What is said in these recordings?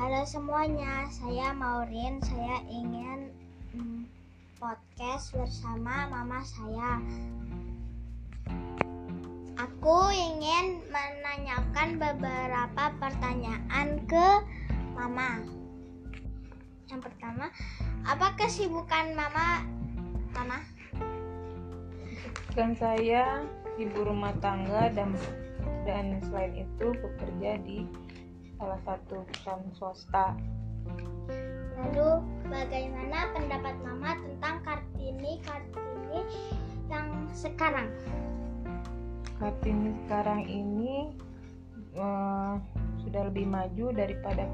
Halo semuanya, saya Maurin. Saya ingin mm, podcast bersama mama saya. Aku ingin menanyakan beberapa pertanyaan ke mama. Yang pertama, apa kesibukan mama? Mama? Dan saya ibu rumah tangga dan dan selain itu bekerja di salah satu perusahaan swasta. Lalu bagaimana pendapat Mama tentang Kartini Kartini yang sekarang? Kartini sekarang ini eh, sudah lebih maju daripada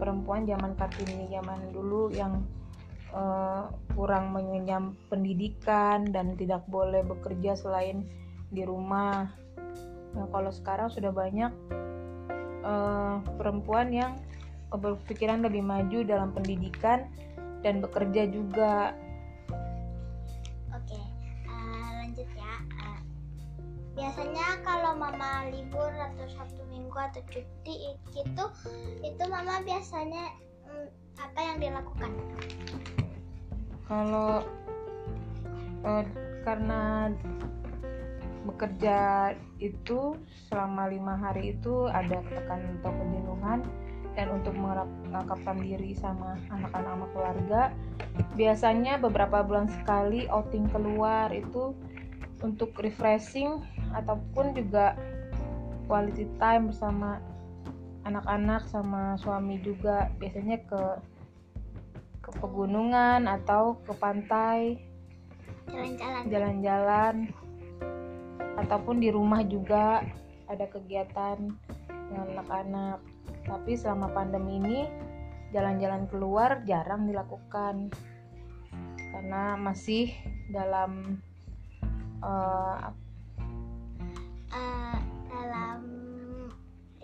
perempuan zaman Kartini zaman dulu yang eh, kurang mengenyam pendidikan dan tidak boleh bekerja selain di rumah. Nah, kalau sekarang sudah banyak uh, perempuan yang berpikiran lebih maju dalam pendidikan dan bekerja juga. Oke, uh, lanjut ya. Uh, biasanya kalau mama libur atau sabtu minggu atau cuti itu, itu mama biasanya um, apa yang dilakukan? Kalau uh, karena bekerja itu selama lima hari itu ada tekanan atau kejenuhan dan untuk mengangkapkan diri sama anak-anak sama keluarga biasanya beberapa bulan sekali outing keluar itu untuk refreshing ataupun juga quality time bersama anak-anak sama suami juga. Biasanya ke ke pegunungan atau ke pantai. Jalan-jalan ataupun di rumah juga ada kegiatan dengan anak-anak tapi selama pandemi ini jalan-jalan keluar jarang dilakukan karena masih dalam uh, uh, dalam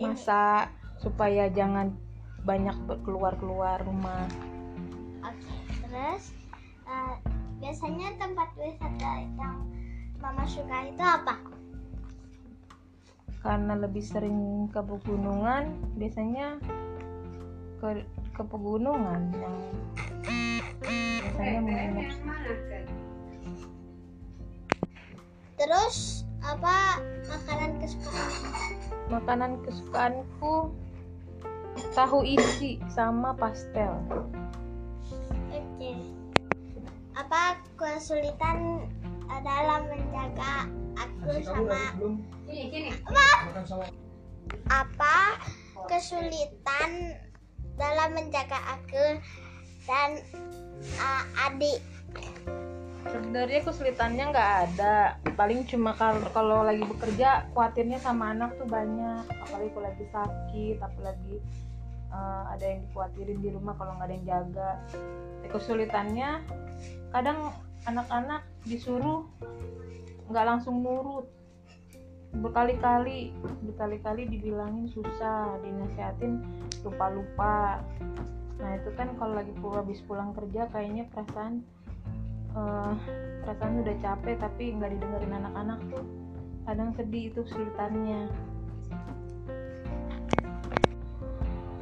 masa ini. supaya jangan banyak keluar-keluar rumah. Oke, terus uh, biasanya tempat wisata yang Mama suka itu apa? Karena lebih sering ke pegunungan, biasanya ke ke pegunungan yang biasanya menginap. Terus apa makanan kesukaan? Makanan kesukaanku tahu isi sama pastel. Oke. Apa kesulitan dalam menjaga aku sama apa? Kesulitan dalam menjaga aku dan uh, adik? Sebenarnya kesulitannya nggak ada. Paling cuma kalau kalau lagi bekerja khawatirnya sama anak tuh banyak. Apalagi kalau lagi sakit apalagi uh, ada yang dikhawatirin di rumah kalau nggak ada yang jaga. Kesulitannya kadang anak-anak disuruh nggak langsung nurut. Berkali-kali berkali-kali dibilangin susah dinasihatin lupa-lupa. Nah itu kan kalau lagi habis pulang kerja kayaknya perasaan uh, perasaan udah capek tapi nggak didengerin anak-anak. Tuh kadang sedih itu kesulitannya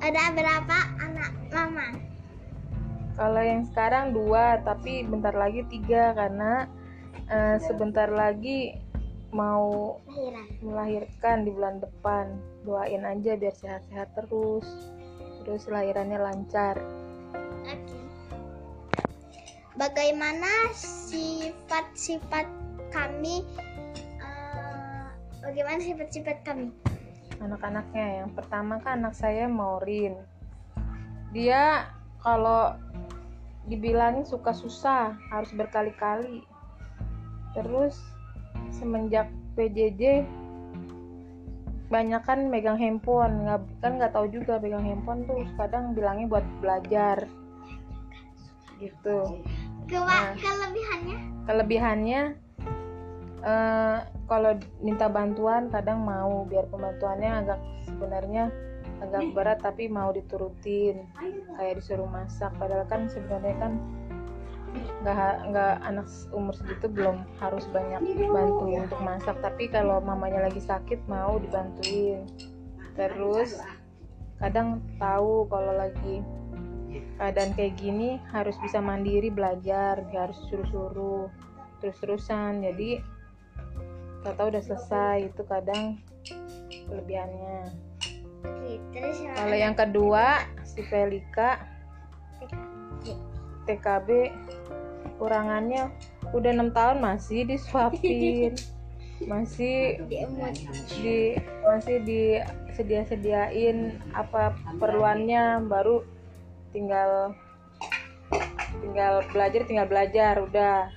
ada berapa anak mama kalau yang sekarang dua tapi bentar lagi tiga karena uh, sebentar lagi mau melahirkan. di bulan depan. Doain aja biar sehat-sehat terus. Terus lahirannya lancar. Bagaimana sifat-sifat kami uh, bagaimana sifat-sifat kami? Anak-anaknya yang pertama kan anak saya Maurin. Dia kalau dibilangin suka susah harus berkali-kali. Terus semenjak PJJ banyak kan megang handphone. Nggak kan nggak tahu juga pegang handphone tuh kadang bilangnya buat belajar. Gitu. Ke nah, kelebihannya? kelebihannya uh, kalau minta bantuan kadang mau biar pembantuannya agak sebenarnya agak berat tapi mau diturutin. Kayak disuruh masak. Padahal kan sebenarnya kan nggak nggak anak umur segitu belum harus banyak bantu untuk masak. Tapi kalau mamanya lagi sakit mau dibantuin. Terus kadang tahu kalau lagi keadaan kayak gini harus bisa mandiri belajar gak harus suruh-suruh terus-terusan. Jadi tahu udah selesai itu kadang kelebihannya terus kalau yang kedua si Felika TKB kurangannya udah enam tahun masih disuapin. Masih di masih di sedia sediain apa perluannya. Baru tinggal tinggal belajar tinggal belajar udah.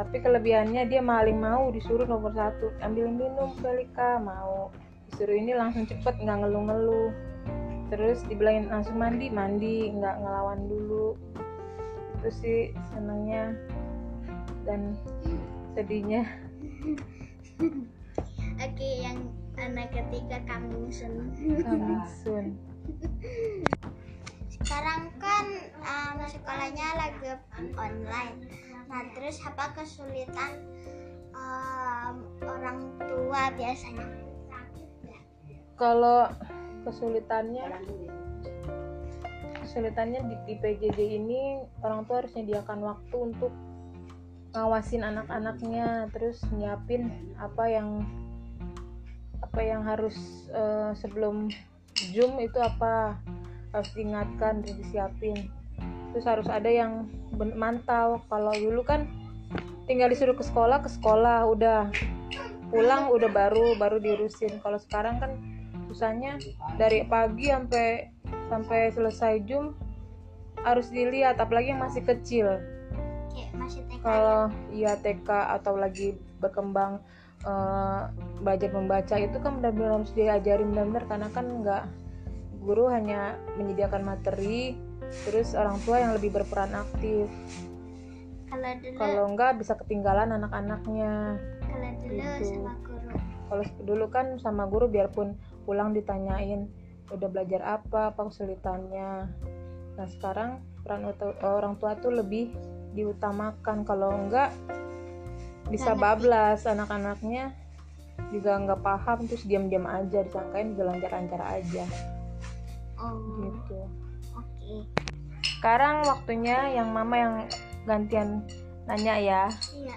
Tapi kelebihannya dia maling mau disuruh nomor satu. Ambil minum Felika mau disuruh ini langsung cepet nggak ngeluh-ngeluh. Terus dibilangin langsung mandi mandi nggak ngelawan dulu. Itu sih senangnya dan sedihnya. Oke yang anak ketiga coming soon coming soon sekarang kan um, sekolahnya lagi online. Nah terus apa kesulitan um, orang tua biasanya kalau kesulitannya kesulitannya di, di PJJ ini orang tua harus menyediakan waktu untuk ngawasin anak-anaknya terus nyiapin apa yang apa yang harus uh, sebelum zoom itu apa harus diingatkan terus disiapin. Terus harus ada yang mantau. Kalau dulu kan tinggal disuruh ke sekolah ke sekolah udah pulang udah baru baru diurusin. Kalau sekarang kan susahnya dari pagi sampai sampai selesai zoom harus dilihat apalagi yang masih kecil. Kalau iya TK atau lagi berkembang uh, belajar membaca itu kan benar-benar harus diajari benar-benar karena kan nggak guru hanya menyediakan materi terus orang tua yang lebih berperan aktif. Kalau dulu kalau enggak bisa ketinggalan anak-anaknya. Kalau dulu gitu. sama guru. Kalau dulu kan sama guru biarpun pulang ditanyain udah belajar apa apa kesulitannya nah sekarang peran orang tua tuh lebih diutamakan. Kalau enggak bisa bablas. Anak-anaknya juga nggak paham terus diam-diam aja disangkain juga lancar-lancar aja. Oh gitu. oke. Okay. sekarang waktunya yang mama yang gantian nanya ya. Iya.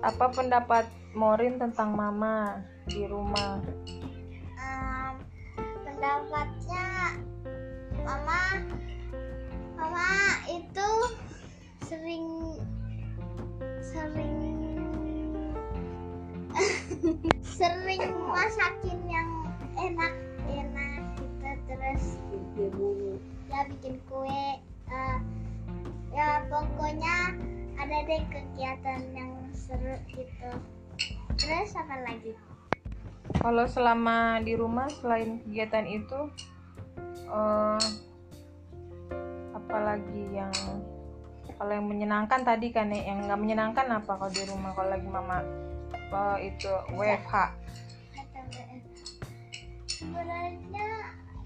Apa pendapat Morin tentang mama di rumah ada deh kegiatan yang seru gitu. Terus apa lagi? Kalau selama di rumah selain kegiatan itu uh, apalagi yang kalau yang menyenangkan tadi kan ya yang nggak menyenangkan apa kalau di rumah? Kalau lagi mama apa itu WFH sebenarnya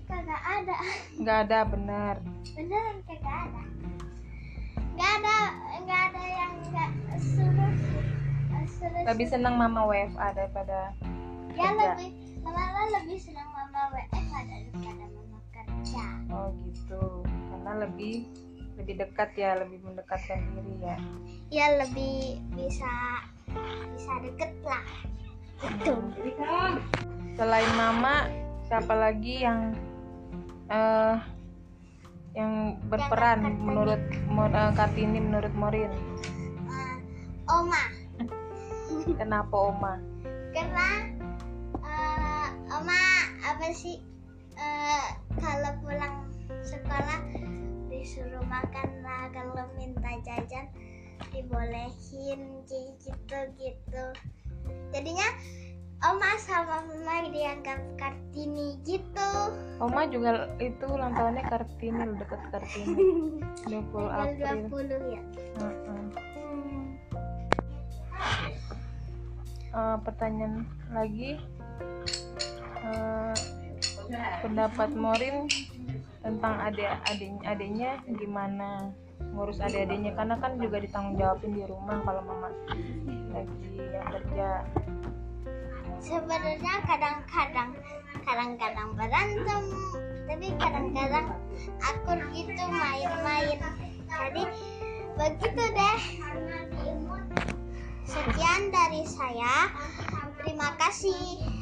kagak ada. Nggak ada benar. Beneran kagak ada nggak ada nggak ada yang nggak suruh suruh lebih senang mama WFA daripada ya kerja. lebih malah lebih senang mama WFA daripada mama kerja. Oh gitu. Karena lebih lebih dekat ya lebih mendekatkan diri ya. Ya lebih bisa bisa deket lah. Betul selain mama siapa lagi yang uh, yang berperan Yang menurut uh, Kartini menurut Morin. Uh, Oma. Kenapa Oma? Karena uh, Oma apa sih uh, kalau pulang sekolah disuruh makan lah kalau minta jajan dibolehin gitu gitu jadinya Oma sama Mama dianggap Kartini gitu. Oma juga itu ulang tahunnya Kartini lo deket Kartini. 20 April. 20 ya? Uh -uh. Uh, pertanyaan lagi. Uh, pendapat Morin tentang adik adik adiknya gimana? Ngurus adik-adiknya karena kan juga ditanggung jawabin di rumah kalau mama lagi yang kerja sebenarnya kadang-kadang kadang-kadang berantem tapi kadang-kadang akur gitu main-main. Jadi begitu deh. Sekian dari saya. Terima kasih